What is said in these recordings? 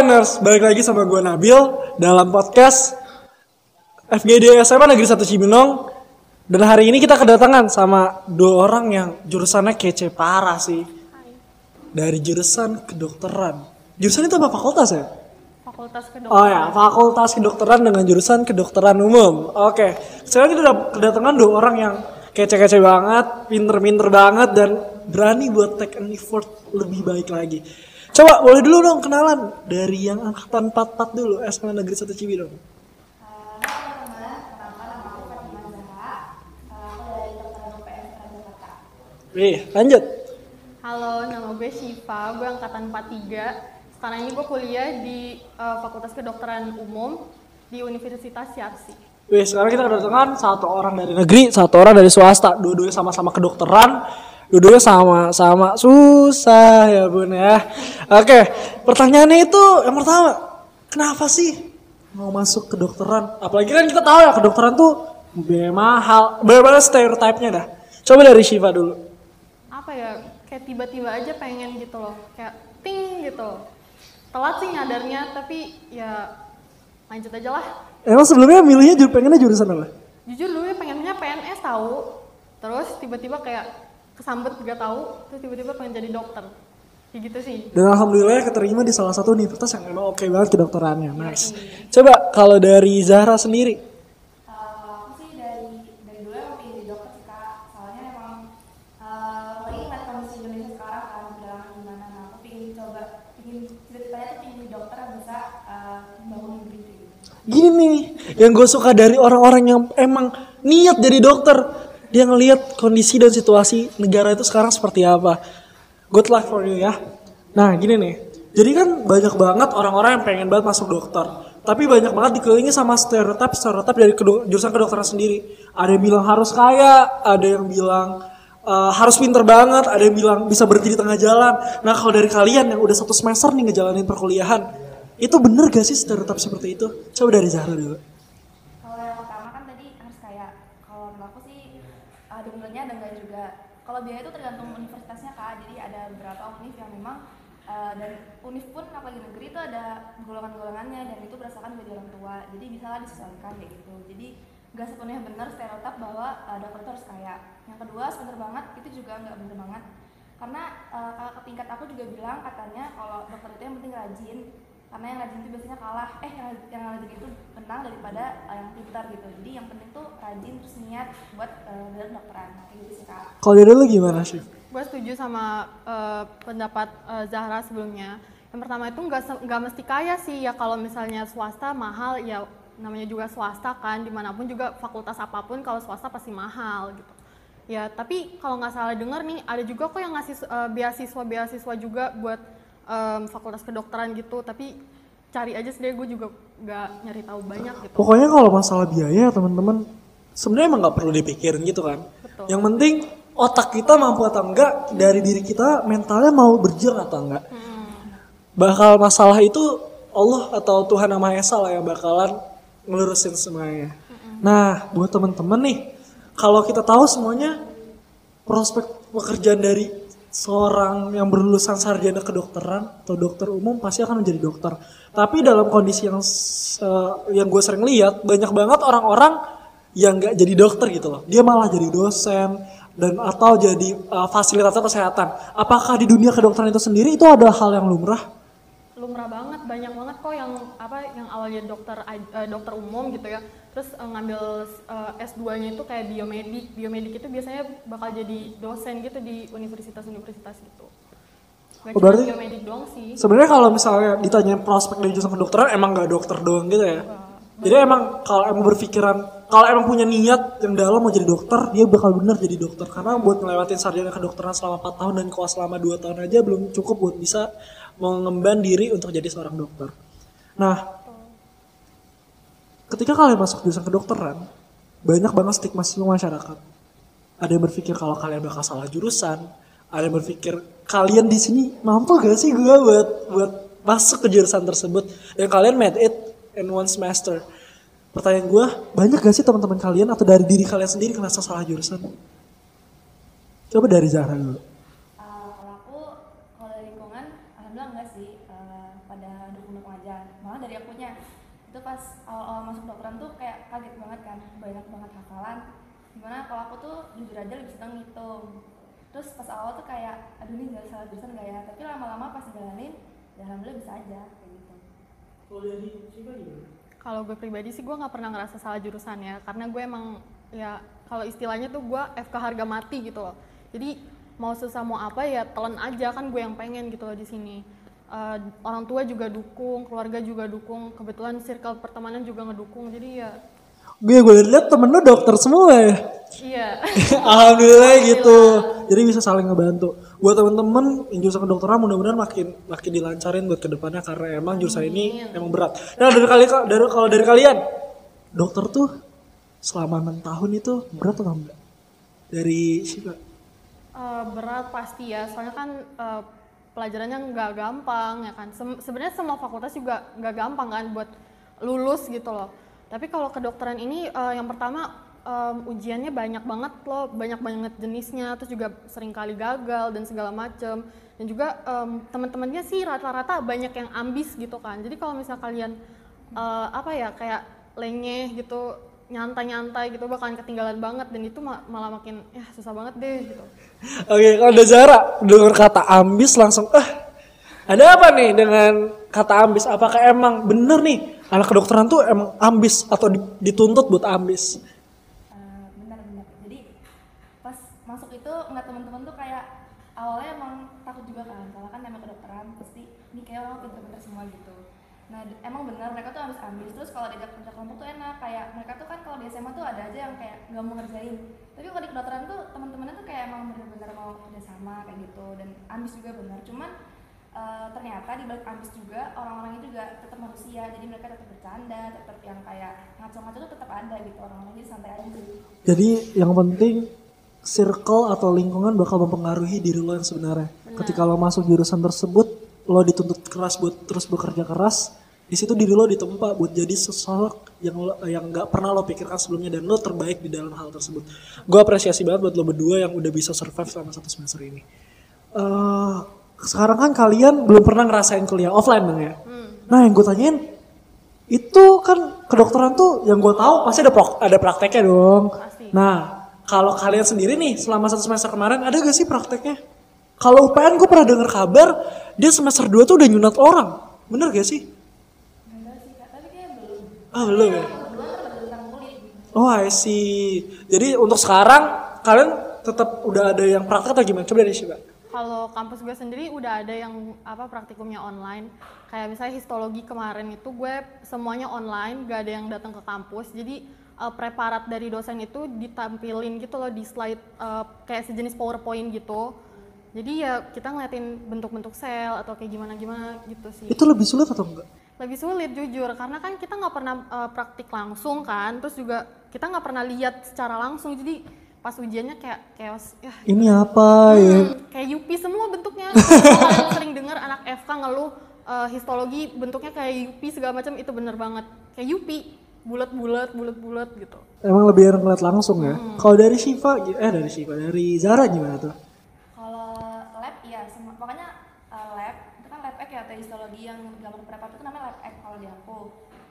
Halo Ainers, balik lagi sama gue Nabil dalam podcast FGD SMA Negeri 1 Cibinong. Dan hari ini kita kedatangan sama dua orang yang jurusannya kece parah sih. Dari jurusan kedokteran. Jurusan itu apa? Fakultas ya? Fakultas Kedokteran. Oh ya, fakultas kedokteran dengan jurusan kedokteran umum. Oke, sekarang kita udah kedatangan dua orang yang kece-kece banget, pinter-pinter banget Dan berani buat take an effort lebih baik lagi Coba boleh dulu dong kenalan dari yang angkatan 44 dulu SMA Negeri 1 Cibinong. Wih, lanjut. Halo, nama gue Shiva, gue angkatan 43. Sekarang ini gue kuliah di eh, Fakultas Kedokteran Umum di Universitas Yarsi. Wih, sekarang kita kedatangan satu orang dari negeri, satu orang dari swasta. Dua-duanya sama-sama kedokteran, dua-duanya sama-sama susah ya bun ya. Oke, pertanyaannya itu yang pertama, kenapa sih mau masuk kedokteran? Apalagi kan kita tahu ya kedokteran tuh biaya mahal, benar-benar stereotipnya dah. Coba dari Shiva dulu. Apa ya, kayak tiba-tiba aja pengen gitu loh, kayak ting gitu loh. Telat sih nyadarnya, tapi ya lanjut aja lah. Emang sebelumnya milihnya pengennya jurusan apa? Jujur dulu pengennya PNS tahu, terus tiba-tiba kayak kesambet gak tahu, terus tiba-tiba pengen jadi dokter. Kayak gitu sih. Dan alhamdulillah keterima di salah satu universitas yang emang oke banget kedokterannya. Nice. Coba kalau dari Zahra sendiri, aku sih dari dari dulu emang pengen jadi dokter sih kak soalnya emang lagi ngeliat kondisi Indonesia sekarang udah gimana aku pengen coba pengen cita-citanya tuh pengen jadi dokter yang bisa membangun negeri itu gini nih, yang gue suka dari orang-orang yang emang niat jadi dokter, dia ngelihat kondisi dan situasi negara itu sekarang seperti apa. Good luck for you ya. Nah gini nih, jadi kan banyak banget orang-orang yang pengen banget masuk dokter. Tapi banyak banget dikelilingi sama stereotip stereotip dari jurusan kedokteran sendiri. Ada yang bilang harus kaya, ada yang bilang eh, harus pinter banget, ada yang bilang bisa berhenti di tengah jalan. Nah kalau dari kalian yang udah satu semester nih ngejalanin perkuliahan, itu bener gak sih stereotip seperti itu? Coba dari Zahra dulu. kalau yang pertama kan tadi harus kayak kalau menurut aku sih ada benernya ada enggak juga kalau biaya itu tergantung universitasnya kak. Jadi ada beberapa univ yang memang uh, dan univ pun apalagi negeri itu ada golongan-golongannya dan itu berdasarkan gaji orang tua. Jadi bisa lah disesuaikan kayak gitu. Jadi nggak sepenuhnya benar stereotip bahwa uh, dokter itu harus kaya. Yang kedua sebener banget itu juga nggak bener banget. Karena uh, kakak tingkat aku juga bilang katanya kalau dokter itu yang penting rajin karena yang rajin itu biasanya kalah eh yang, yang rajin itu menang daripada uh, yang pintar gitu jadi yang penting tuh rajin terus niat buat uh, dalam dokteran kayak gitu sih kak Kalau dari lu gimana sih? Gue setuju sama eh, pendapat eh, Zahra sebelumnya. Yang pertama itu nggak nggak mesti kaya sih ya kalau misalnya swasta mahal ya namanya juga swasta kan di mana pun juga fakultas apa pun kalau swasta pasti mahal gitu. Ya tapi kalau nggak salah dengar nih ada juga kok yang ngasih eh, beasiswa-beasiswa juga buat em, fakultas kedokteran gitu tapi cari aja sendiri gue juga nggak nyari tahu banyak gitu. Pokoknya kalau masalah biaya teman-teman sebenarnya emang nggak perlu dipikirin gitu kan. Betul. Yang penting otak kita mampu atau enggak dari diri kita mentalnya mau berjuang atau enggak. Bakal masalah itu Allah atau Tuhan yang Maha Esa lah yang bakalan ngelurusin semuanya. Nah, buat teman-teman nih, kalau kita tahu semuanya prospek pekerjaan dari seorang yang berlulusan sarjana kedokteran atau dokter umum pasti akan menjadi dokter. Tapi dalam kondisi yang eh, yang gue sering lihat banyak banget orang-orang yang nggak jadi dokter gitu loh. Dia malah jadi dosen dan atau jadi eh, fasilitator kesehatan. Apakah di dunia kedokteran itu sendiri itu ada hal yang lumrah? lumrah banget banyak banget kok yang apa yang awalnya dokter eh, dokter umum gitu ya terus eh, ngambil eh, S2-nya itu kayak biomedik. Biomedik itu biasanya bakal jadi dosen gitu di universitas-universitas gitu. Gak Oh, berarti- biomedik doang sih. Sebenarnya kalau misalnya ditanya prospek dari jurusan kedokteran emang nggak dokter doang gitu ya. Jadi emang kalau emang berpikiran kalau emang punya niat yang dalam mau jadi dokter, dia bakal bener jadi dokter. Karena buat ngelewatin sarjana kedokteran selama 4 tahun dan koas selama 2 tahun aja belum cukup buat bisa mengemban diri untuk jadi seorang dokter. Nah, ketika kalian masuk jurusan kedokteran, banyak banget stigma stigma masyarakat. Ada yang berpikir kalau kalian bakal salah jurusan, ada yang berpikir kalian di sini mampu gak sih gue buat buat masuk ke jurusan tersebut dan kalian made it in one semester. Pertanyaan gue, banyak gak sih teman-teman kalian atau dari diri kalian sendiri ngerasa salah jurusan? Coba dari Zahra dulu. Uh, kalau aku kalau dari lingkungan alhamdulillah enggak sih eh, pada dukung-dukung aja malah dari akunya itu pas awal-awal masuk dokteran tuh kayak kaget banget kan banyak banget hafalan di mana kalau aku tuh jujur aja lebih seneng ngitung terus pas awal tuh kayak aduh ini nggak salah jurusan nggak ya tapi lama-lama pas jalanin ya alhamdulillah bisa aja kayak gitu Kalau dari Shiva gimana? Kalau gue pribadi sih gue nggak pernah ngerasa salah jurusan ya, karena gue emang ya kalau istilahnya tuh gue FK harga mati gitu loh. Jadi mau susah mau apa ya telan aja kan gue yang pengen gitu loh di sini. Eh, orang tua juga dukung, keluarga juga dukung, kebetulan circle pertemanan juga ngedukung. Jadi ya Gue gue lihat temen lu dokter semua ya. iya. Alhamdulillah gitu. Jadi bisa saling ngebantu. Buat temen-temen yang jurusan kedokteran mudah-mudahan makin makin dilancarin buat ke depannya karena emang jurusan ini emang berat. Nah dari kali dari kalau dari kalian dokter tuh selama enam tahun itu berat atau enggak? Dari siapa? Eh, berat pasti ya, soalnya kan eh, pelajarannya nggak gampang ya kan. Sem- Sebenarnya semua fakultas juga nggak gampang kan buat lulus gitu loh. Tapi kalau kedokteran ini eh, yang pertama em, ujiannya banyak banget loh, banyak banget jenisnya, terus juga sering kali gagal dan segala macem. Dan juga em, teman-temannya sih rata-rata banyak yang ambis gitu kan. Jadi kalau misal kalian eh, apa ya kayak lengeh gitu, nyantai-nyantai gitu bakalan ketinggalan banget dan itu ma- malah makin ya susah banget deh gitu. Oke, kalau ada Zara dengar kata ambis langsung eh ada apa nih dengan kata ambis? Apakah emang bener nih anak kedokteran tuh emang ambis atau di- dituntut buat ambis? Eh, benar-benar jadi pas masuk itu ngeliat teman-teman tuh kayak awalnya emang takut juga kan soalnya kan namanya kedokteran pasti ini kayak orang pinter-pinter semua gitu nah emang benar mereka tuh ambis ambis terus kalau diajak kerja kelompok tuh enak kayak mereka tuh kan kalau di SMA tuh ada aja yang kayak nggak mau ngerjain tapi kalau di kedokteran tuh teman-temannya tuh kayak emang bener-bener mau kerja sama kayak gitu dan ambis juga benar cuman eh, ternyata di balik ambis juga orang-orangnya juga tetap manusia jadi mereka tetap bercanda tetap yang kayak ngaco-ngaco tuh tetap ada gitu orang-orang jadi santai aja Jadi yang penting circle atau lingkungan bakal mempengaruhi diri lo yang sebenarnya. Ketika lo masuk jurusan tersebut, lo dituntut keras buat terus bekerja keras. Di situ diri lo ditempa buat jadi sosok yang lo, yang nggak pernah lo pikirkan sebelumnya dan lo terbaik di dalam hal tersebut. Gue apresiasi banget buat lo berdua yang udah bisa survive selama satu semester ini. Eh, sekarang kan kalian belum pernah ngerasain kuliah offline dong ya. Nah yang gue tanyain itu kan kedokteran tuh yang gue tahu pasti ada prok- ada prakteknya dong. Pasti. Nah kalau kalian sendiri nih selama satu semester kemarin ada gak sih prakteknya? Kalau UPN gue pernah dengar kabar dia semester 2 tuh udah nyunat orang. Bener gak sih? Enggak sih kak, tapi kayak Ah belum ya? Oh I see. Jadi untuk sekarang kalian tetap udah ada yang praktek atau gimana? Coba dari Shiba. Kalau kampus gue sendiri udah ada yang apa praktikumnya online. Kayak misalnya histologi kemarin itu gue semuanya online, gak ada yang datang ke kampus. Jadi eh, preparat dari dosen itu ditampilin gitu loh di slide eh, kayak sejenis PowerPoint gitu. Jadi ya kita ngeliatin bentuk-bentuk sel atau kayak gimana-gimana gitu sih. Itu lebih sulit atau enggak? Lebih sulit jujur karena kan kita nggak pernah eh, praktik langsung kan, terus juga kita nggak pernah lihat secara langsung. Jadi pas ujiannya kayak chaos ya Ini apa ya? Hmm, kayak Yupi semua bentuknya. Kalau kalian sering dengar anak FK ngeluh eh, histologi bentuknya kayak Yupi segala macam itu bener banget. Kayak Yupi, bulat-bulat, bulat-bulat gitu. Emang lebih enak ngeliat langsung ya. Kalau dari Shiva, eh dari Shiva, dari Zara gimana tuh? Kalau lab iya, semua makanya uh, atau histologi yang gambar preparat itu namanya lab ek kalau di aku.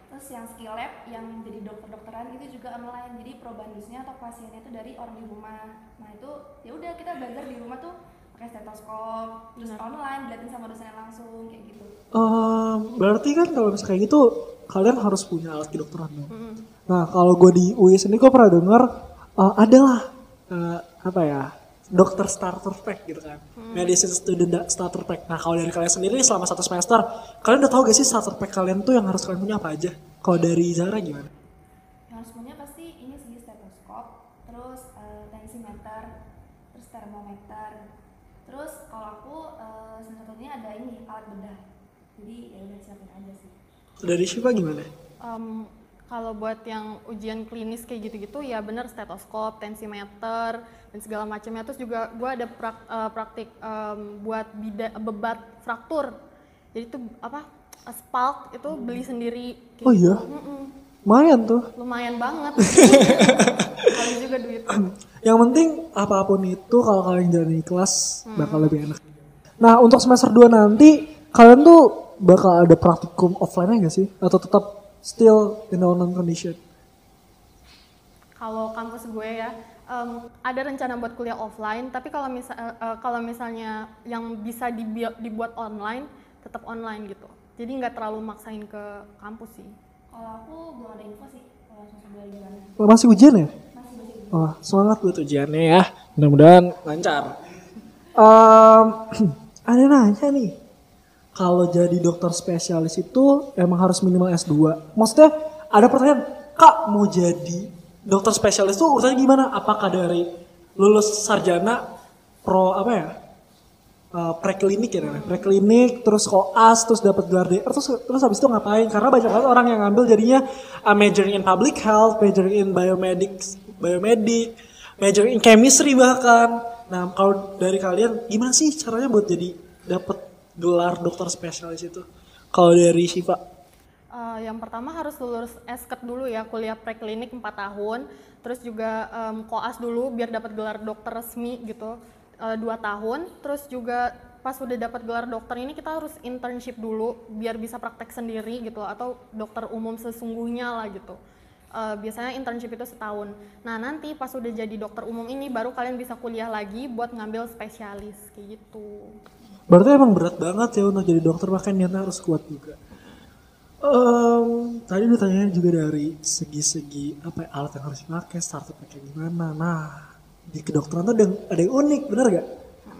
Terus yang skill lab yang jadi dokter-dokteran itu juga online. Jadi probandusnya atau pasiennya itu dari orang di rumah. Nah itu ya udah kita belajar di rumah tuh pakai stetoskop, terus online diliatin sama dosennya langsung kayak gitu. Eh, berarti kan kalau misalnya kayak gitu kalian harus punya alat kedokteran dong. Nah kalau gue di UI sini gue pernah dengar eh, adalah eh, apa ya dokter starter pack gitu kan, medicine student starter pack. Nah kalau dari kalian sendiri selama satu semester kalian udah tahu gak sih starter pack kalian tuh yang harus kalian punya apa aja? Kalau dari Zara gimana? Yang harus punya pasti ini sih stetoskop, terus eh, tensimeter, terus termometer. Terus kalau aku eh, salah satunya ada ini alat bedah. Jadi ya udah siapin aja sih. Dari Shiva gimana? Em, kalau buat yang ujian klinis kayak gitu-gitu ya bener stetoskop, tensimeter dan segala macamnya. Terus juga gue ada prak- eh, praktik em, buat bida, bebat fraktur. Jadi itu apa? Spalk itu beli sendiri. kayak Oh gitu. iya? Mm-mm. Lumayan tuh. lumayan banget. Kali juga duit. Yang penting apa pun itu kalau kalian jalani kelas bakal lebih enak. Nah untuk semester 2 nanti kalian tuh bakal ada praktikum offline gak sih? Atau tetap still in the online condition? Kalau kampus gue ya, em, ada rencana buat kuliah offline, tapi kalau misal eh, kalau misalnya yang bisa dibi- dibuat online, tetap online gitu. Jadi nggak terlalu maksain ke kampus sih. Kalau aku belum ada info sih. Oh, Masih ujian ya? Masih masih. Wah semangat buat ujiannya ya. Mudah-mudahan lancar. Em, ada nanya nih. Kalau jadi dokter spesialis itu emang harus minimal S2. Maksudnya ada pertanyaan, Kak mau jadi dokter spesialis tuh urusannya gimana? Apakah dari lulus sarjana pro apa ya? Uh, preklinik ya. Preklinik terus koas terus dapat gelar DR terus terus habis itu ngapain? Karena banyak banget orang yang ngambil jadinya uh, majoring in public health, majoring in biomedics, biomedik, majoring in chemistry bahkan. Nah, kalau dari kalian gimana sih caranya buat jadi dapat gelar dokter spesialis itu? Kalau dari Shiva, Eh, yang pertama harus lulus esket dulu ya, kuliah preklinik 4 tahun, terus juga em, koas dulu biar dapat gelar dokter resmi gitu, eh, dua tahun, terus juga pas udah dapat gelar dokter ini kita harus internship dulu biar bisa praktek sendiri gitu atau dokter umum sesungguhnya lah gitu. Eh, biasanya internship itu setahun. Nah nanti pas udah jadi dokter umum ini baru kalian bisa kuliah lagi buat ngambil spesialis kayak gitu. Berarti emang berat banget ya untuk jadi dokter makanya niatnya harus kuat juga. Em, tadi udah tanya juga dari segi-segi apa ya, alat yang harus dipakai, startupnya kayak gimana. Nah, di kedokteran tuh ada, ada yang unik, bener gak?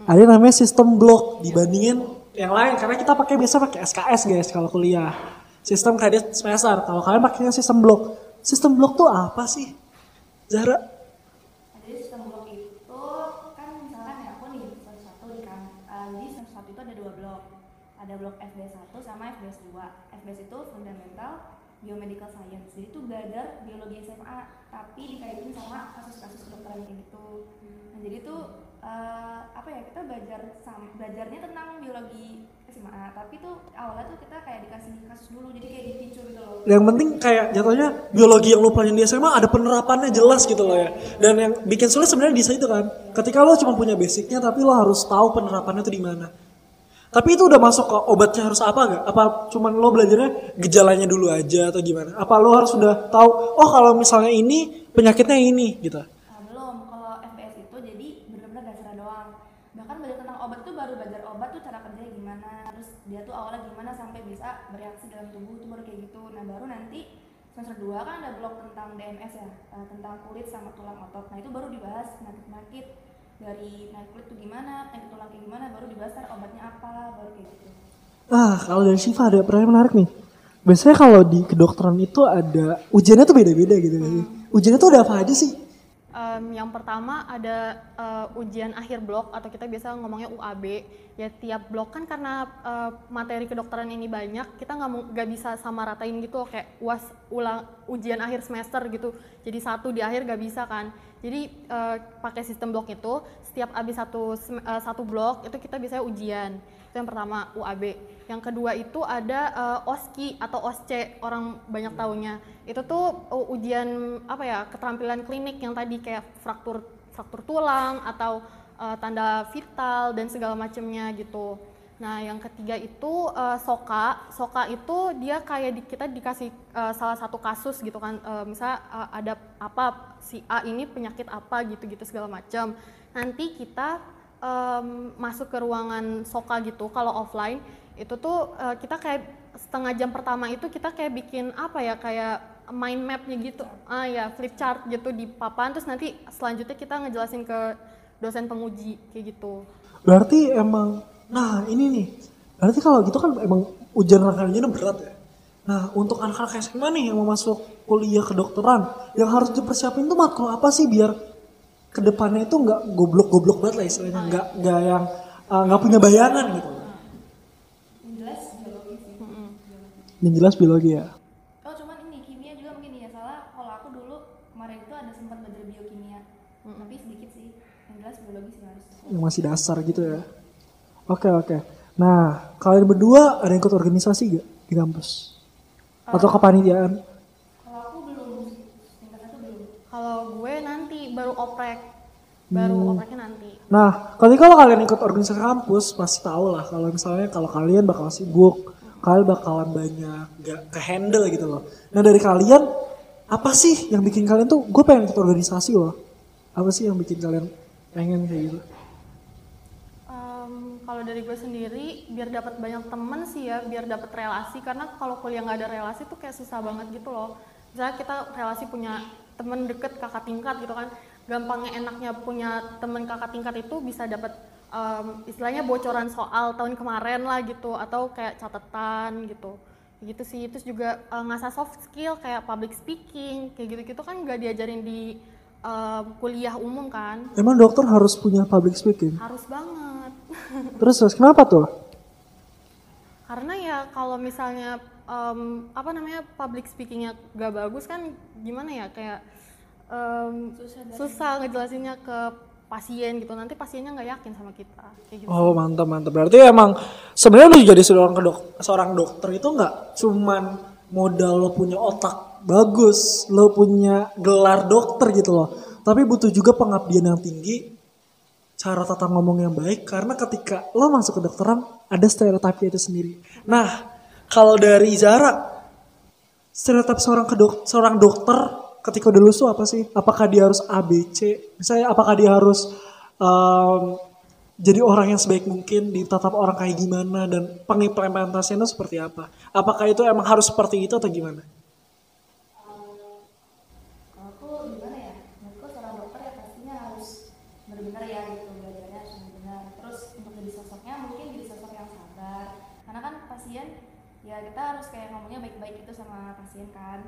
Ada yang namanya sistem blok dibandingin yang lain karena kita pakai biasa pakai SKS guys kalau kuliah. Sistem kredit semester. Kalau kalian pakainya sistem blok. Sistem blok tuh apa sih? Zara? Nah, jadi sistem blok itu kan misalkan ya aku nih semester satu di kan eh, jadi semester satu itu ada dua blok ada blok FBS 1 sama FBS 2 FBS itu fundamental biomedical science. Jadi itu belajar biologi SMA tapi dikaitin sama kasus-kasus kedokteran kayak gitu. Nah jadi itu eh, apa ya kita belajar sam- belajarnya tentang biologi SMA tapi tuh awalnya tuh kita kayak dikasih kasus dulu jadi kayak dipicu gitu loh. Yang penting kayak jatuhnya biologi yang lu pelajarin di SMA ada penerapannya jelas gitu loh ya. Dan yang bikin sulit sebenarnya di itu kan ketika lo cuma punya basicnya tapi lo harus tahu penerapannya itu di mana tapi itu udah masuk ke obatnya harus apa gak? Apa cuman lo belajarnya gejalanya dulu aja atau gimana? Apa lo harus udah tahu oh kalau misalnya ini penyakitnya ini gitu? Ah, belum, kalau FBS itu jadi benar-benar dasar doang. Bahkan belajar tentang obat tuh baru belajar obat tuh cara kerjanya gimana, terus dia tuh awalnya gimana sampai bisa bereaksi dalam tubuh itu baru kayak gitu. Nah baru nanti semester 2 kan ada blok tentang DMS ya, eh, tentang kulit sama tulang otot. Nah itu baru dibahas penyakit-penyakit dari penyakit kulit tuh gimana, penyakit tulang kayak gimana, baru dibahas ntar obatnya apa, baru kayak gitu. Ah kalau dari Siva ada pertanyaan menarik nih. Biasanya kalau di kedokteran itu ada ujiannya tuh beda-beda gitu kan? Ujiannya tuh ada apa aja sih? Em, yang pertama ada eh, ujian akhir blok atau kita biasa ngomongnya UAB. Ya tiap blok kan karena eh, materi kedokteran ini banyak, kita nggak nggak bisa sama ratain gitu kayak uas ulang ujian akhir semester gitu. Jadi satu di akhir nggak bisa kan. Jadi eh, pakai sistem blok itu setiap habis satu eh, satu blok itu kita bisa ujian. Itu yang pertama UAB. Yang kedua itu ada eh, OSCI atau OSCE orang banyak taunya. Itu tuh uh, ujian apa ya keterampilan klinik yang tadi kayak fraktur fraktur tulang atau eh, tanda vital dan segala macamnya gitu. Nah yang ketiga itu eh, SOKA. SOKA itu dia kayak di, kita dikasih eh, salah satu kasus gitu kan. Eh, misal eh, ada apa si A ini penyakit apa gitu-gitu segala macam. Nanti kita em, masuk ke ruangan soka gitu kalau offline itu tuh eh, kita kayak setengah jam pertama itu kita kayak bikin apa ya kayak mind mapnya gitu ah ya flip chart gitu di papan terus nanti selanjutnya kita ngejelasin ke dosen penguji kayak gitu Berarti emang, nah ini nih, berarti kalau gitu kan emang ujian rangkaiannya berat ya. Nah untuk anak-anak SMA nih yang mau masuk kuliah kedokteran, yang harus dipersiapin tuh matkul apa sih biar ke depannya itu nggak goblok-goblok banget lah istilahnya, nggak nggak yang uh, nggak punya bayangan gitu. Yang jelas biologi sih. Yang jelas biologi ya. Oh cuman ini kimia juga mungkin ya salah. Kalau aku dulu kemarin itu ada sempat belajar biokimia, tapi sedikit sih. Yang jelas biologi sih harus. yang masih dasar gitu ya. Oke oke. Nah kalian berdua ada yang ikut organisasi gak di kampus? Atau kepanitiaan? Kalau aku belum kalau gue nanti baru oprek baru Hmm. oprek nanti. Nah, ketika kalau kalian ikut organisasi kampus, pasti tahu lah kalau misalnya kalau kalian bakal sibuk, kalian bakalan banyak gak ke handle gitu loh. Nah dari kalian, apa sih yang bikin kalian tuh, gue pengen ikut organisasi loh. Apa sih yang bikin kalian pengen kayak gitu? Kalau dari gue sendiri, biar dapat banyak temen sih ya, biar dapat relasi. Karena kalau kuliah nggak ada relasi tuh kayak susah banget gitu loh. Misalnya kita relasi punya temen deket kakak tingkat gitu kan, gampangnya enaknya punya temen kakak tingkat itu bisa dapat em, istilahnya bocoran soal tahun kemarin lah gitu, atau kayak catatan gitu. Gitu sih, terus juga eh, ngasah soft skill kayak public speaking, kayak gitu-gitu kan nggak diajarin di em, kuliah umum kan, Emang dokter harus punya public speaking? harus banget. Terus, terus kenapa tuh? Karena ya kalau misalnya em, apa namanya public speakingnya gak bagus kan gimana ya kayak em, susah, ngejelasinnya ke pasien gitu nanti pasiennya nggak yakin sama kita kayak gitu. Oh mantap mantap. Berarti emang sebenarnya lu jadi seorang kedok seorang dokter itu nggak cuman modal lo punya otak bagus, lo punya gelar dokter gitu loh. Tapi butuh juga pengabdian yang tinggi, cara tata ngomong yang baik. Karena ketika lo masuk ke dokteran ada stereotipnya itu sendiri. Nah kalau dari Zara, stereotip seorang kedok seorang dokter ketika udah lulus apa sih? Apakah dia harus ABC? Misalnya apakah dia harus em, jadi orang yang sebaik mungkin ditatap orang kayak gimana dan pengimplementasinya seperti apa? Apakah itu emang harus seperti itu atau gimana? kalau aku gimana ya menurutku seorang dokter ya pastinya harus benar-benar ya gitu belajarnya harus benar terus untuk jadi sosoknya mungkin jadi sosok yang sabar karena kan pasien ya kita harus kayak baik-baik gitu sama pasien kan.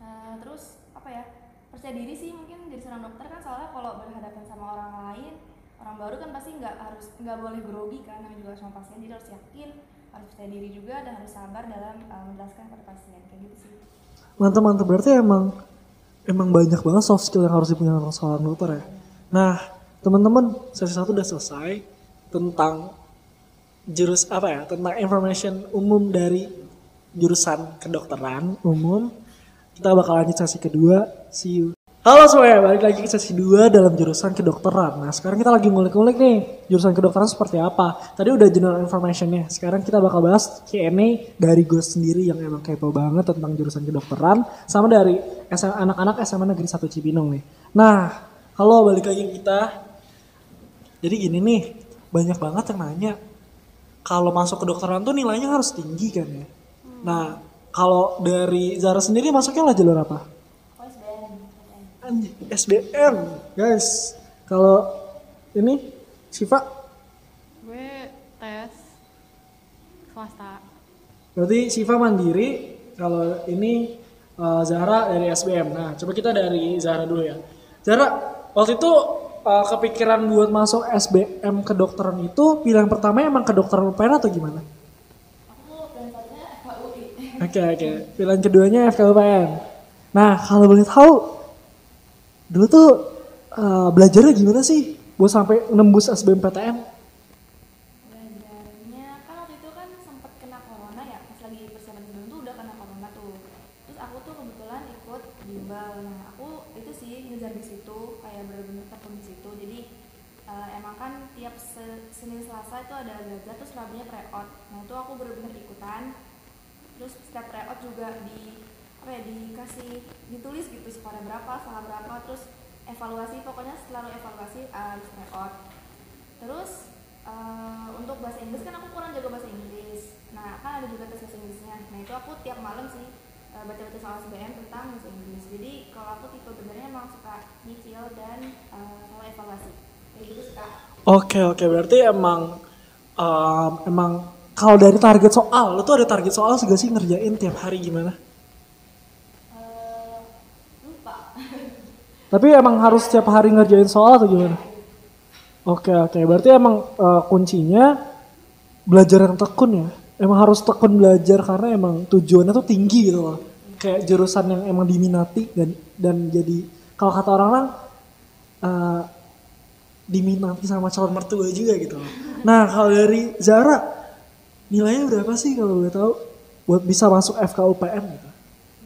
Eh, terus apa ya percaya diri sih mungkin jadi seorang dokter kan soalnya kalau berhadapan sama orang lain orang baru kan pasti nggak harus nggak boleh grogi kan namanya juga sama pasien. Jadi harus yakin harus percaya diri juga dan harus sabar dalam eh, menjelaskan kepada pasien. Kayak gitu sih. Mantap mantap. Berarti emang emang banyak banget soft skill yang harus dipunya orang seorang dokter ya. Nah teman-teman sesi satu udah selesai tentang jurus apa ya tentang information umum dari jurusan kedokteran umum. Kita bakal lanjut sesi kedua. See you. Halo semuanya, balik lagi ke sesi 2 dalam jurusan kedokteran. Nah, sekarang kita lagi ngulik-ngulik nih, jurusan kedokteran seperti apa. Tadi udah general informationnya, sekarang kita bakal bahas Q&A dari gue sendiri yang emang kepo banget tentang jurusan kedokteran, sama dari anak-anak SMA Negeri 1 Cibinong nih. Nah, halo balik lagi kita. Jadi gini nih, banyak banget yang nanya, kalau masuk kedokteran tuh nilainya harus tinggi kan ya? Nah, kalau dari Zara sendiri masuknya lah jalur apa? SBM guys. Kalau ini Siva, Gue tes swasta. berarti Siva mandiri. Kalau ini eh, Zahra dari SBM. Nah, coba kita dari Zahra dulu ya. Zahra, waktu itu eh, kepikiran buat masuk SBM kedokteran itu pilihan pertama emang kedokteran UPN atau gimana? Pengennya FKUI Oke oke. Pilihan keduanya FKUPN. Nah kalau boleh tahu, dulu tuh eh, belajarnya gimana sih? Buat sampai nembus SBMPTN? belajarnya kan itu kan kena corona ya lagi persiapan udah kena corona tuh terus aku tuh kebetulan ikut nah aku itu sih di situ kayak di situ jadi eh, emang kan tiap se- Senin Selasa itu ada belajar terus Rabunya tryout nah itu aku bener-bener ikutan terus setiap tryout juga di apa ya dikasih ditulis gitu skornya berapa salah berapa terus evaluasi pokoknya selalu evaluasi uh, habis tryout. Terus eh, untuk bahasa Inggris kan aku kurang jago bahasa Inggris. Nah kan ada juga tes bahasa Inggrisnya. Nah itu aku tiap malam sih eh, baca-baca soal SBM tentang bahasa Inggris. Jadi kalau aku tipe benernya emang suka nyicil dan eh, selalu evaluasi. Gitu sih kak. Oke oke. Berarti emang em, emang kalau dari target soal, lo tuh ada target soal juga sih ngerjain tiap hari gimana? Eh, lupa Tapi emang harus tiap hari ngerjain soal atau gimana? Oke oke berarti emang eh, kuncinya belajar yang tekun ya. Emang harus tekun belajar karena emang tujuannya tuh tinggi gitu loh. Kayak jurusan yang emang diminati dan dan jadi kalau kata orang-orang eh, diminati sama calon mertua juga gitu loh. Nah kalau dari Zara nilainya berapa sih kalau boleh tahu buat bisa masuk FKUPM gitu?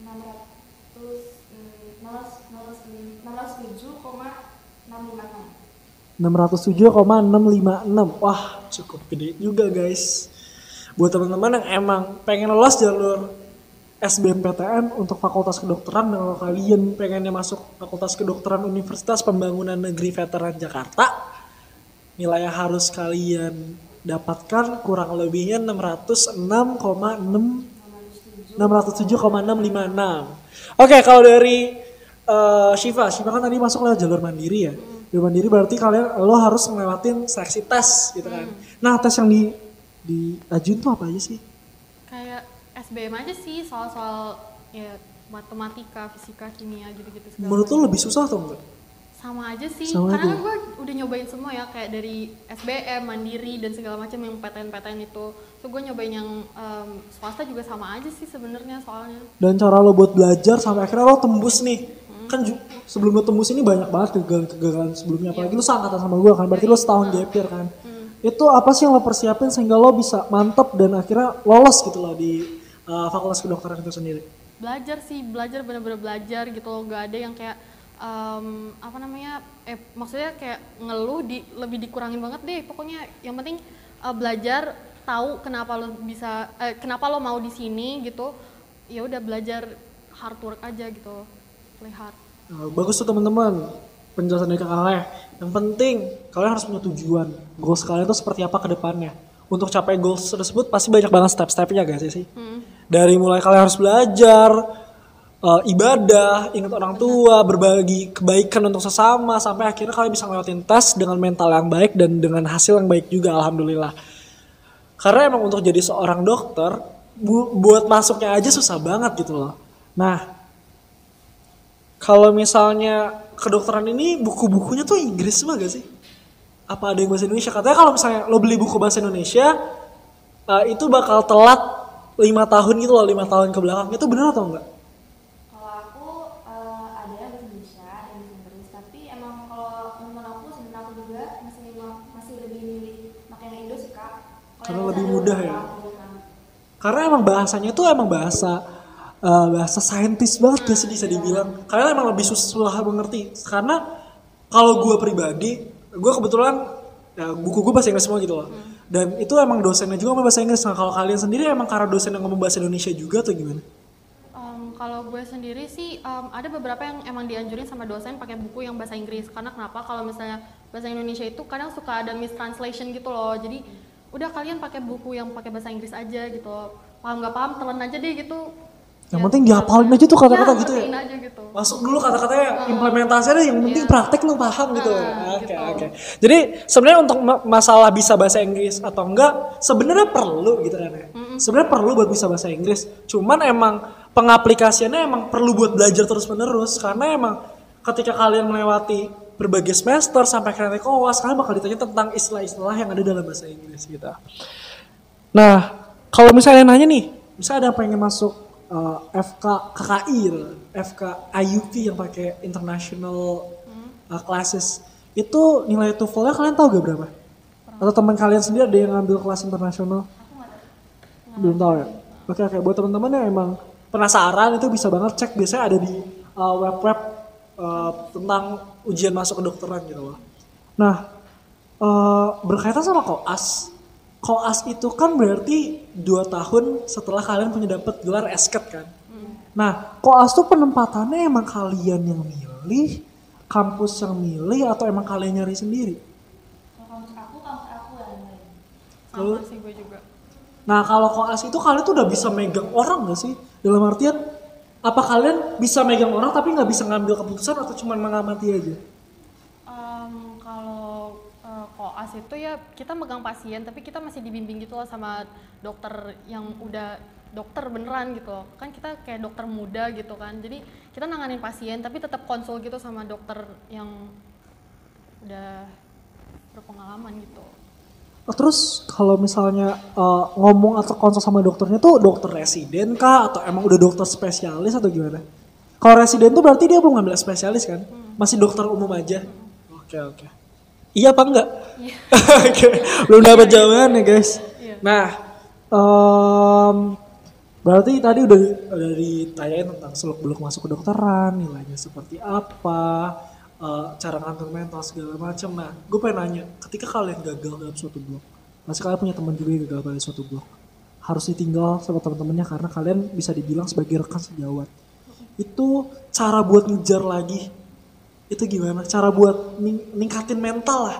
600 hmm, 600 607,656 607,656. Wah, cukup gede juga guys. Buat teman-teman yang emang pengen lolos jalur SBMPTN untuk fakultas kedokteran dan kalau kalian pengennya masuk fakultas kedokteran Universitas Pembangunan Negeri Veteran Jakarta, nilai yang harus kalian dapatkan kurang lebihnya 606,6 607,656. Oke, kalau dari uh, Shiva, Shiva kan tadi masuk lewat jalur mandiri ya. Jalur mandiri berarti kalian lo harus ngelewatin seleksi tes gitu kan. Nah, tes yang di diajuin tuh apa aja sih? Kayak SBM aja sih soal-soal ya matematika, fisika, kimia gitu-gitu segala Menurut lo lebih susah atau enggak? Sama aja sih Sama karena kan gue udah nyobain semua ya kayak dari SBM mandiri dan segala macam yang PTN-PTN itu tuh gue nyobain yang em, swasta juga sama aja sih sebenarnya soalnya Dan cara lo buat belajar sampai akhirnya lo tembus nih. Kan ju- sebelum lo tembus ini banyak banget kegagalan-kegagalan sebelumnya. Apalagi lo seangkatan sama gue kan. Berarti lo setahun gap year kan. Itu apa sih yang lo persiapin sehingga lo bisa mantep dan akhirnya lolos gitu loh di uh, fakultas kedokteran itu sendiri. belajar sih belajar bener-bener belajar gitu loh gak ada yang kayak em, apa namanya eh maksudnya kayak ngeluh di lebih dikurangin banget deh pokoknya yang penting eh, belajar tahu kenapa lo bisa eh, kenapa lo mau di sini gitu ya udah belajar hard work aja gitu play hard Nah, bagus tuh teman-teman penjelasan dari kakak Leh. Yang penting kalian harus punya tujuan. Goals kalian tuh seperti apa ke depannya. Untuk capai goals tersebut pasti banyak banget step-stepnya gak sih? Dari mulai kalian harus belajar, eh, ibadah, ingat orang tua, berbagi kebaikan untuk sesama, sampai akhirnya kalian bisa ngelewatin tes dengan mental yang baik dan dengan hasil yang baik juga, alhamdulillah. Karena emang untuk jadi seorang dokter, bu- buat masuknya aja susah banget gitu loh. Nah, kalau misalnya kedokteran ini buku-bukunya tuh Inggris semua gak sih? Apa ada yang bahasa Indonesia? Katanya kalau misalnya lo beli buku bahasa Indonesia, eh, itu bakal telat lima tahun gitu loh, lima tahun ke belakang. Itu bener atau enggak? Kalau aku eh, ada yang bahasa Indonesia, ada yang bahasa Inggris, tapi emang kalau teman aku sebenarnya aku juga masih masih lebih milih pakai yang Indo sih kak. Kalau Karena lebih mudah ya? Karena emang bahasanya tuh emang bahasa eh, bahasa saintis banget gak sih bisa dibilang. Karena emang lebih susah mengerti. Karena kalau gue pribadi, gue kebetulan ya, buku gue bahasa Inggris semua gitu loh. Dan itu emang dosennya juga ngomong bahasa Inggris. Nah kalau kalian sendiri emang karena dosen yang ngomong bahasa Indonesia juga atau gimana? Kalau gue sendiri sih em, ada beberapa yang emang dianjurin sama dosen pakai buku yang bahasa Inggris karena kenapa kalau misalnya bahasa Indonesia itu kadang suka ada mistranslation gitu loh jadi udah kalian pakai buku yang pakai bahasa Inggris aja gitu paham nggak paham telan aja deh gitu Yang penting dihafalin aja tuh kata-kata gitu ya? aja gitu Masuk dulu kata-katanya implementasinya yang penting praktek lu paham gitu. Ah, Oke, gitu. oke. Jadi sebenarnya untuk ma- masalah bisa bahasa Inggris atau enggak sebenarnya perlu gitu kan ya. Sebenarnya perlu buat bisa bahasa Inggris. Cuman emang pengaplikasiannya emang perlu buat belajar terus-menerus karena emang ketika kalian melewati berbagai semester sampai kalian naik koas kalian bakal ditanya tentang istilah-istilah yang ada dalam bahasa Inggris gitu. Nah, kalau misalnya nanya nih, misalnya ada yang pengen masuk uh, FK KKI gitu, FK IUP yang pakai international uh, classes, itu nilai TOEFL-nya kalian tahu gak berapa? Atau teman kalian sendiri ada yang ngambil kelas internasional? Belum tahu ya? Oke oke, buat teman-teman yang emang penasaran itu bisa banget cek biasanya ada di uh, web-web uh, tentang ujian masuk kedokteran gitu loh. Nah, eh, berkaitan sama koas, koas itu kan berarti dua tahun setelah kalian punya dapat gelar esket kan. Nah, koas tuh penempatannya emang kalian yang milih, kampus yang milih atau emang kalian nyari sendiri? Kalau kampus aku, kampus aku yang sih gue juga Nah, kalau koas itu kalian tuh udah bisa megang orang gak sih? Dalam artian, apa kalian bisa megang orang tapi nggak bisa ngambil keputusan atau cuma mengamati aja? Em, kalau eh, koas itu ya kita megang pasien tapi kita masih dibimbing gitu loh sama dokter yang udah dokter beneran gitu kan kita kayak dokter muda gitu kan. Jadi kita nanganin pasien tapi tetap konsul gitu sama dokter yang udah berpengalaman gitu Terus kalau misalnya eh, ngomong atau konsul sama dokternya tuh dokter residen kah atau emang udah dokter spesialis atau gimana? Kalau residen tuh berarti dia belum ngambil spesialis kan? Masih dokter umum aja. Oke oke. Iya apa enggak? Oke, belum dapat jawaban ya guys. Iya. Nah, em, berarti tadi udah udah ditanyain tentang seluk beluk masuk kedokteran, nilainya seperti apa, eh, cara ngatur mental segala macam. Nah, gue pengen nanya, ketika kalian gagal dalam suatu blok, pasti kalian punya teman juga yang gagal dalam suatu blok, harus ditinggal sama teman-temannya karena kalian bisa dibilang sebagai rekan sejawat. Itu cara buat ngejar lagi, itu gimana? Cara buat ning- ningkatin mental lah,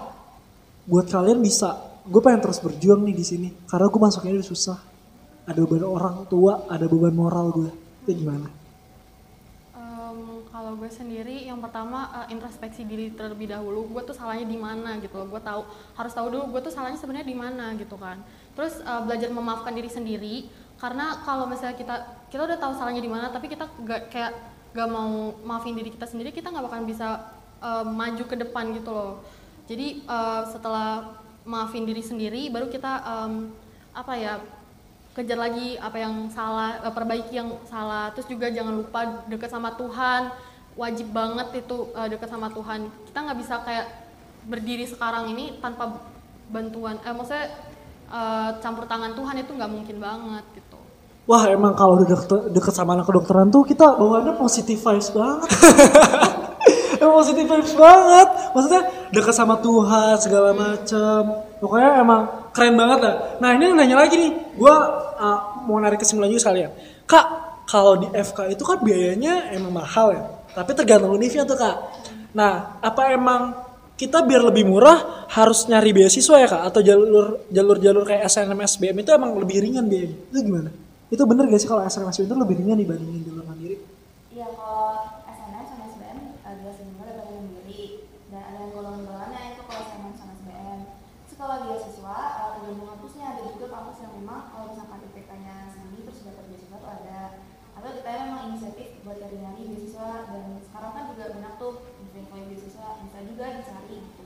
buat kalian bisa. Gue pengen terus berjuang nih di sini, karena gue masuknya udah susah. Ada beban orang tua, ada beban moral gue. Itu gimana? Kalau gue sendiri yang pertama eh, introspeksi diri terlebih dahulu. Gue tuh salahnya di mana gitu loh. Gue tahu harus tahu dulu gue tuh salahnya sebenarnya di mana gitu kan. Terus eh, belajar memaafkan diri sendiri. Karena kalau misalnya kita kita udah tahu salahnya di mana tapi kita gak kayak gak mau maafin diri kita sendiri kita nggak bakalan bisa eh, maju ke depan gitu loh. Jadi eh, setelah maafin diri sendiri baru kita em, apa ya kejar lagi apa yang salah perbaiki yang salah. Terus juga jangan lupa dekat sama Tuhan wajib banget itu eh, dekat sama Tuhan kita nggak bisa kayak berdiri sekarang ini tanpa bantuan eh maksudnya eh, campur tangan Tuhan itu nggak mungkin banget gitu Wah emang kalau udah deket, deket sama anak kedokteran tuh kita bawaannya positive vibes banget. emang positive vibes banget. Maksudnya deket sama Tuhan segala macem. Pokoknya emang keren banget lah. Nah ini nanya lagi nih. Gue mau narik kesimpulan juga sekalian. Kak, kalau di FK itu kan biayanya emang mahal ya. Tapi tergantung univnya tuh kak. Nah apa emang kita biar lebih murah harus nyari beasiswa ya kak? Atau jalur jalur jalur kayak SNM SBM itu emang lebih ringan biayanya? Itu gimana? Itu bener gak sih kalau SNM SBM itu lebih ringan dibandingin jalur mandiri? Iya kalau SNM sama SBM uh, jelas lebih murah daripada mandiri dan ada yang golongan-golongannya itu kalau SNM sama SBM. Terus kalau beasiswa uh, tergantung kampusnya ada juga kampus yang memang kalau misalkan IPK-nya segini terus dapat beasiswa tuh ada. Atau kita memang inisiatif buat nyari-nyari beasiswa dan sekarang kan juga banyak tuh info-info beasiswa bisa juga dicari gitu.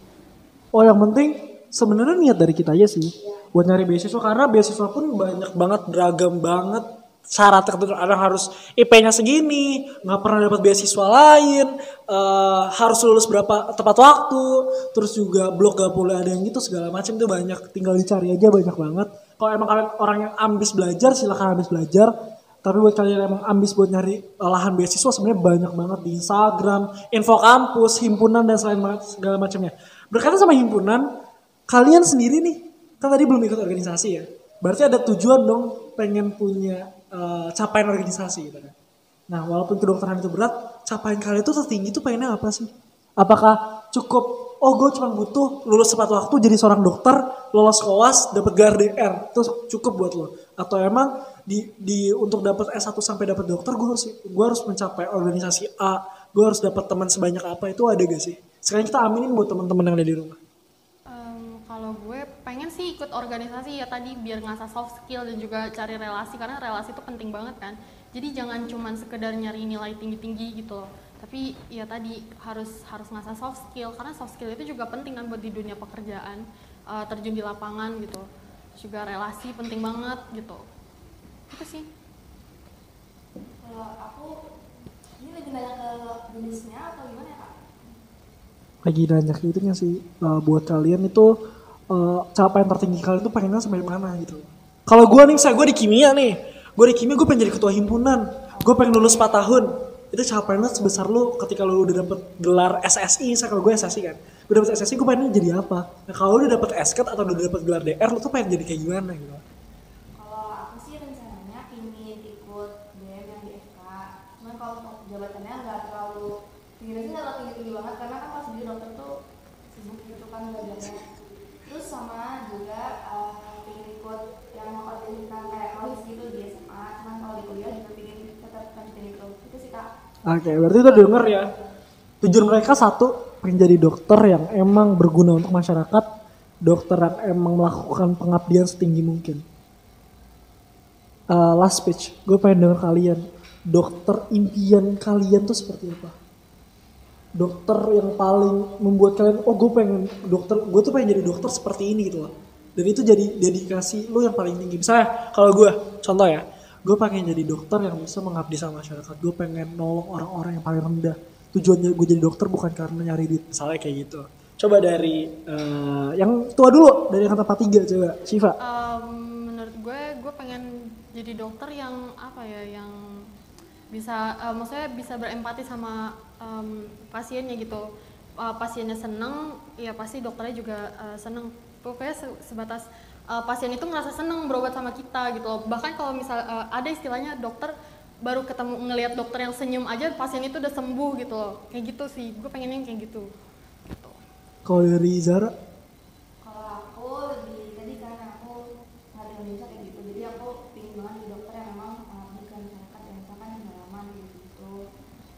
Oh yang penting sebenarnya niat dari kita aja sih buat nyari beasiswa karena beasiswa pun banyak banget beragam banget. Syarat tertentu ada harus IP-nya segini nggak pernah dapat beasiswa lain eh, harus lulus berapa tepat waktu terus juga blog gak boleh ada yang gitu segala macam tuh banyak tinggal dicari aja banyak banget. Kalau emang kalian orang yang ambis belajar silahkan ambis belajar. Tapi buat kalian yang emang ambis buat nyari eh, lahan beasiswa sebenarnya banyak banget di Instagram, info kampus, himpunan dan selain segala macamnya. Berkaitan sama himpunan, kalian sendiri nih kan tadi belum ikut organisasi ya. Berarti ada tujuan dong pengen punya eh, capaian organisasi gitu kan. Nah, walaupun kedokteran itu berat, capaian kalian itu tertinggi tuh pengennya apa sih? Apakah cukup oh gue cuma butuh lulus tepat waktu jadi seorang dokter, lolos koas, dapat gelar DR, terus cukup buat lo? Atau emang di di untuk dapat S1 sampai dapat dokter gue harus gue harus mencapai organisasi A, gue harus dapat teman sebanyak apa itu ada gak sih? Sekarang kita aminin buat teman-teman yang ada di rumah. Em, kalau gue pengen sih ikut organisasi ya tadi biar ngasah soft skill dan juga cari relasi karena relasi itu penting banget kan. Jadi jangan cuman sekedar nyari nilai tinggi-tinggi gitu loh. Tapi ya tadi harus harus ngasah soft skill karena soft skill itu juga penting kan buat di dunia pekerjaan eh, terjun di lapangan gitu. Terus juga relasi penting banget gitu. Itu sih. Kalau aku ini lebih nanya ke jenisnya atau gimana ya? Lagi nanya gitu nya sih uh, buat kalian itu uh, capaian tertinggi kalian tuh pengennya sampai mana gitu. Kalau gue nih saya gue di kimia nih. Gue di kimia gue pengen jadi ketua himpunan. Gue pengen lulus 4 tahun. Itu capaiannya sebesar lu ketika lu udah dapet gelar SSI saya kalau gue SSI kan. Gue dapet SSI gue pengen jadi apa? Nah kalau udah dapet SKT atau udah dapet gelar DR lu tuh pengen jadi kayak gimana gitu Kalau aku sih rencananya ingin ikut BM yang di FK. Cuman kalau untuk jabatannya nggak terlalu tinggi sih nggak terlalu tinggi tinggi banget karena kan pas jadi dokter tuh sibuk gitu kan belajarnya. Terus sama juga uh, ingin ikut yang mau organisasi tentang kayak rohis gitu di SMA. Cuman kalau di kuliah juga ingin tetap lanjutin itu. Itu Oke, berarti itu denger ya. Tujuan mereka satu, pengen jadi dokter yang emang berguna untuk masyarakat, dokter yang emang melakukan pengabdian setinggi mungkin. Uh, last speech, gue pengen denger kalian, dokter impian kalian tuh seperti apa? Dokter yang paling membuat kalian, oh gue pengen dokter, gue tuh pengen jadi dokter seperti ini gitu loh. Dan itu jadi dedikasi lu yang paling tinggi. Misalnya kalau gue, contoh ya, gue pengen jadi dokter yang bisa mengabdi sama masyarakat. Gue pengen nolong orang-orang yang paling rendah. Tujuannya gue jadi dokter bukan karena nyari duit. Misalnya kayak gitu. Coba dari eh, yang tua dulu. Dari tempat tiga coba. Shiva. Em, menurut gue gue pengen jadi dokter yang apa ya yang bisa eh, maksudnya bisa berempati sama em, pasiennya gitu. Uh, pasiennya seneng ya pasti dokternya juga uh, seneng. Pokoknya se- sebatas uh, pasien itu ngerasa seneng berobat sama kita gitu loh. Bahkan kalau misal uh, ada istilahnya dokter baru ketemu ngelihat dokter yang senyum aja pasien itu udah sembuh gitu loh. Kayak gitu sih gue pengennya kayak gitu. Gitu. Kalau dari Zara, Kalau aku lebih tadi karena aku nggak di Indonesia kayak gitu, jadi aku pingin banget di dokter yang memang mengabdi ke masyarakat yang misalkan yang halaman gitu gitu.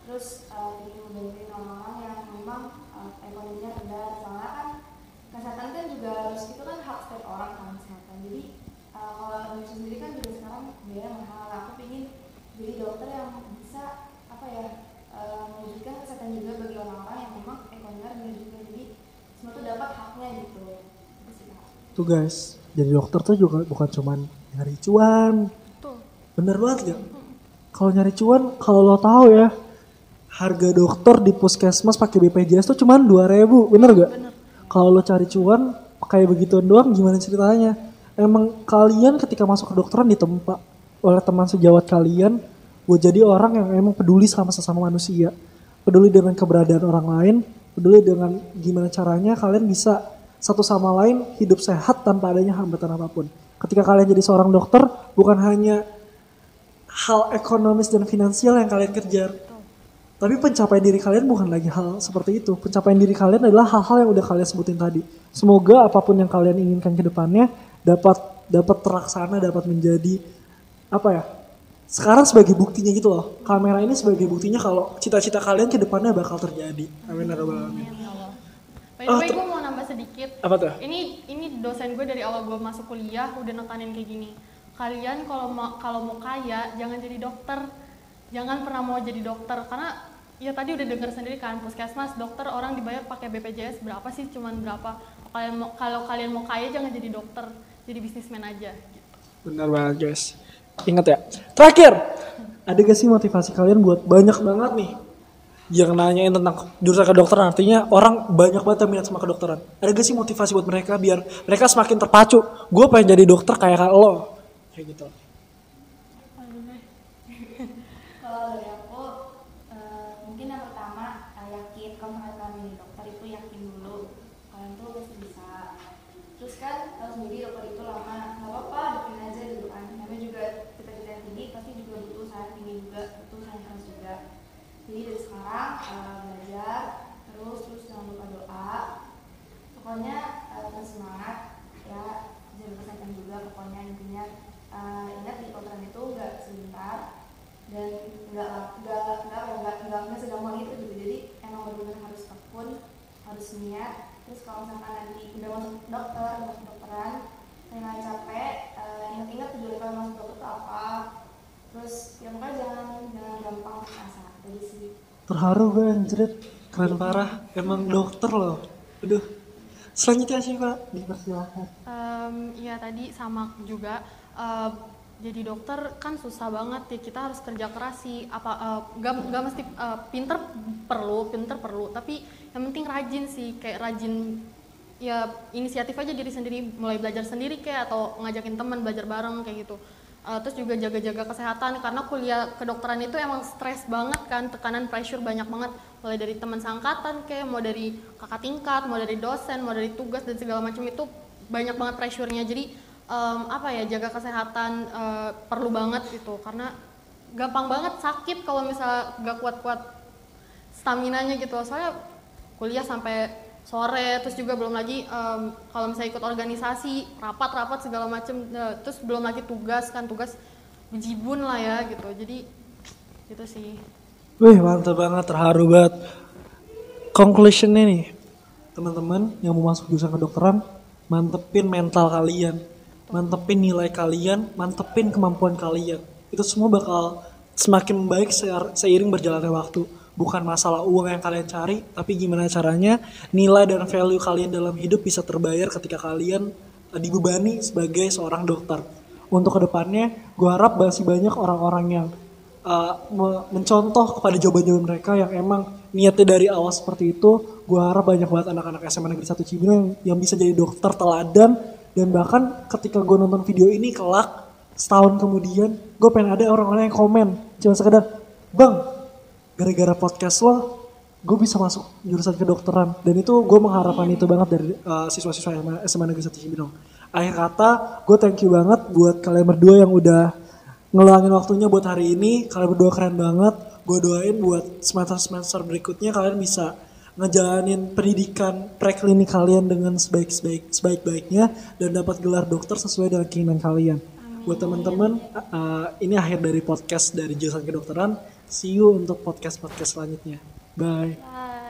Terus uh, pingin ngebantuin orang-orang yang memang uh, ekonominya rendah, soalnya kan kesehatan kan juga harus itu kan hak setiap orang kan kesehatan. Jadi uh, kalau Indonesia sendiri kan juga sekarang biaya mahal. Aku pingin jadi dokter yang bisa apa ya uh, mewujudkan kesehatan juga bagi orang-orang yang memang ekonominya rendah juga. Jadi semua tuh dapat haknya gitu. Itu guys, jadi dokter tuh juga bukan cuman nyari cuan. Bener banget gak? Kalau nyari cuan, kalau lo tahu ya, harga dokter di puskesmas pakai BPJS tuh cuman 2000 bener gak? Kalau lo cari cuan kayak begituan doang gimana ceritanya? Emang kalian ketika masuk ke dokteran ditempa oleh teman sejawat kalian buat jadi orang yang emang peduli sama sesama manusia, peduli dengan keberadaan orang lain, peduli dengan gimana caranya kalian bisa satu sama lain hidup sehat tanpa adanya hambatan apa pun. Ketika kalian jadi seorang dokter, bukan hanya hal ekonomis dan finansial yang kalian kejar, tapi pencapaian diri kalian bukan lagi hal seperti itu. Pencapaian diri kalian adalah hal-hal yang udah kalian sebutin tadi. Semoga apa pun yang kalian inginkan ke depannya dapat dapat terlaksana, dapat menjadi apa ya? Sekarang sebagai buktinya gitu loh. Kamera ini sebagai buktinya kalau cita-cita kalian ke depannya bakal terjadi. Amin ya. Amin. By the way, ter- gue mau nambah sedikit. Apa tuh? Ini ini dosen gue dari awal gue masuk kuliah udah nekanin kayak gini. Kalian kalau mau kalau mau kaya jangan jadi dokter. Jangan pernah mau jadi dokter karena ya tadi udah denger sendiri kan puskesmas dokter orang dibayar pakai BPJS berapa sih cuman berapa. Kalau Kalian mau kalau kalian mau kaya jangan jadi dokter, jadi bisnismen aja gitu. Benar banget guys. Ingat ya. Terakhir, ada gak sih motivasi kalian buat banyak banget nih yang nanyain tentang jurusan kedokteran artinya orang banyak banget yang minat sama kedokteran. Ada gak sih motivasi buat mereka biar mereka semakin terpacu? Gue pengen jadi dokter kayak lo. Kayak gitu. Kalau dari aku, eh, mungkin yang pertama eh, yakin kalau misalnya kalian jadi dokter itu yakin dulu kalian tuh pasti bisa. Terus kan tahu sendiri dokter itu lama, nggak apa-apa deketin aja dulu kan. Namanya juga cita-cita yang tinggi pasti juga butuh usaha tinggi juga, butuh usaha yang keras juga. Jadi dari sekarang eh, belajar terus terus jangan lupa doa. Pokoknya eh, terus semangat ya jaga kesehatan juga pokoknya intinya eh, ingat di kedokteran itu nggak sebentar dan nggak nggak nggak nggak nggak nggak segampang itu gitu jadi emang benar-benar harus tekun harus niat terus kalau misalkan nanti udah masuk dokter masuk kedokteran jangan capek eh, ingat-ingat tujuan kalian masuk dokter itu apa terus ya pokoknya jangan jangan gampang asa jadi sih Terharu gue anjrit. Keren parah. Emang dokter loh. Aduh. Selanjutnya sih Pak. Dipersilakan. Em, Iya tadi sama juga eh, jadi dokter kan susah banget ya kita harus kerja keras sih apa eh, gak, gak mesti eh, pinter perlu pinter perlu tapi yang penting rajin sih kayak rajin ya inisiatif aja diri sendiri mulai belajar sendiri kayak atau ngajakin teman belajar bareng kayak gitu Eh, terus juga jaga-jaga kesehatan karena kuliah kedokteran itu emang stres banget kan tekanan pressure banyak banget. Mulai dari teman sangkatan kayak mau dari kakak tingkat mau dari dosen mau dari tugas dan segala macam itu banyak banget pressure-nya. Jadi em, apa ya jaga kesehatan eh, perlu banget gitu. Karena gampang banget sakit kalau misalnya gak kuat-kuat stamina-nya gitu. Soalnya kuliah sampai sore terus juga belum lagi em, kalau misalnya ikut organisasi rapat-rapat segala macem eh, terus belum lagi tugas kan tugas bejibun lah ya gitu jadi gitu sih Wih mantap banget, terharu banget. Conclusionnya nih, teman-teman yang mau masuk jurusan kedokteran, mantepin mental kalian, mantepin nilai kalian, mantepin kemampuan kalian. Itu semua bakal semakin baik seir- seiring berjalannya waktu. Bukan masalah uang yang kalian cari, tapi gimana caranya nilai dan value kalian dalam hidup bisa terbayar ketika kalian eh, dibebani sebagai seorang dokter. Untuk ke depannya, gue harap masih banyak orang-orang yang uh, me- mencontoh kepada jawaban-jawaban mereka yang emang niatnya dari awal seperti itu. Gue harap banyak banget anak-anak SMA Negeri 1 Cibinong yang, yang bisa jadi dokter teladan dan bahkan ketika gue nonton video ini kelak setahun kemudian gue pengen ada orang-orang yang komen cuma sekedar bang gara-gara podcast lo gue bisa masuk jurusan kedokteran dan itu gue mengharapkan itu banget dari uh, siswa-siswa SMA, SMA Negeri Satu Cibinong. Akhir kata, gue thank you banget buat kalian berdua yang udah ngeluangin waktunya buat hari ini. Kalian berdua keren banget. Gue doain buat semester-semester berikutnya kalian bisa ngejalanin pendidikan preklinik kalian dengan sebaik-sebaik sebaik-baiknya dan dapat gelar dokter sesuai dengan keinginan kalian. Buat teman-teman, uh, ini akhir dari podcast dari jurusan kedokteran. See you untuk podcast-podcast selanjutnya. Bye. Bye.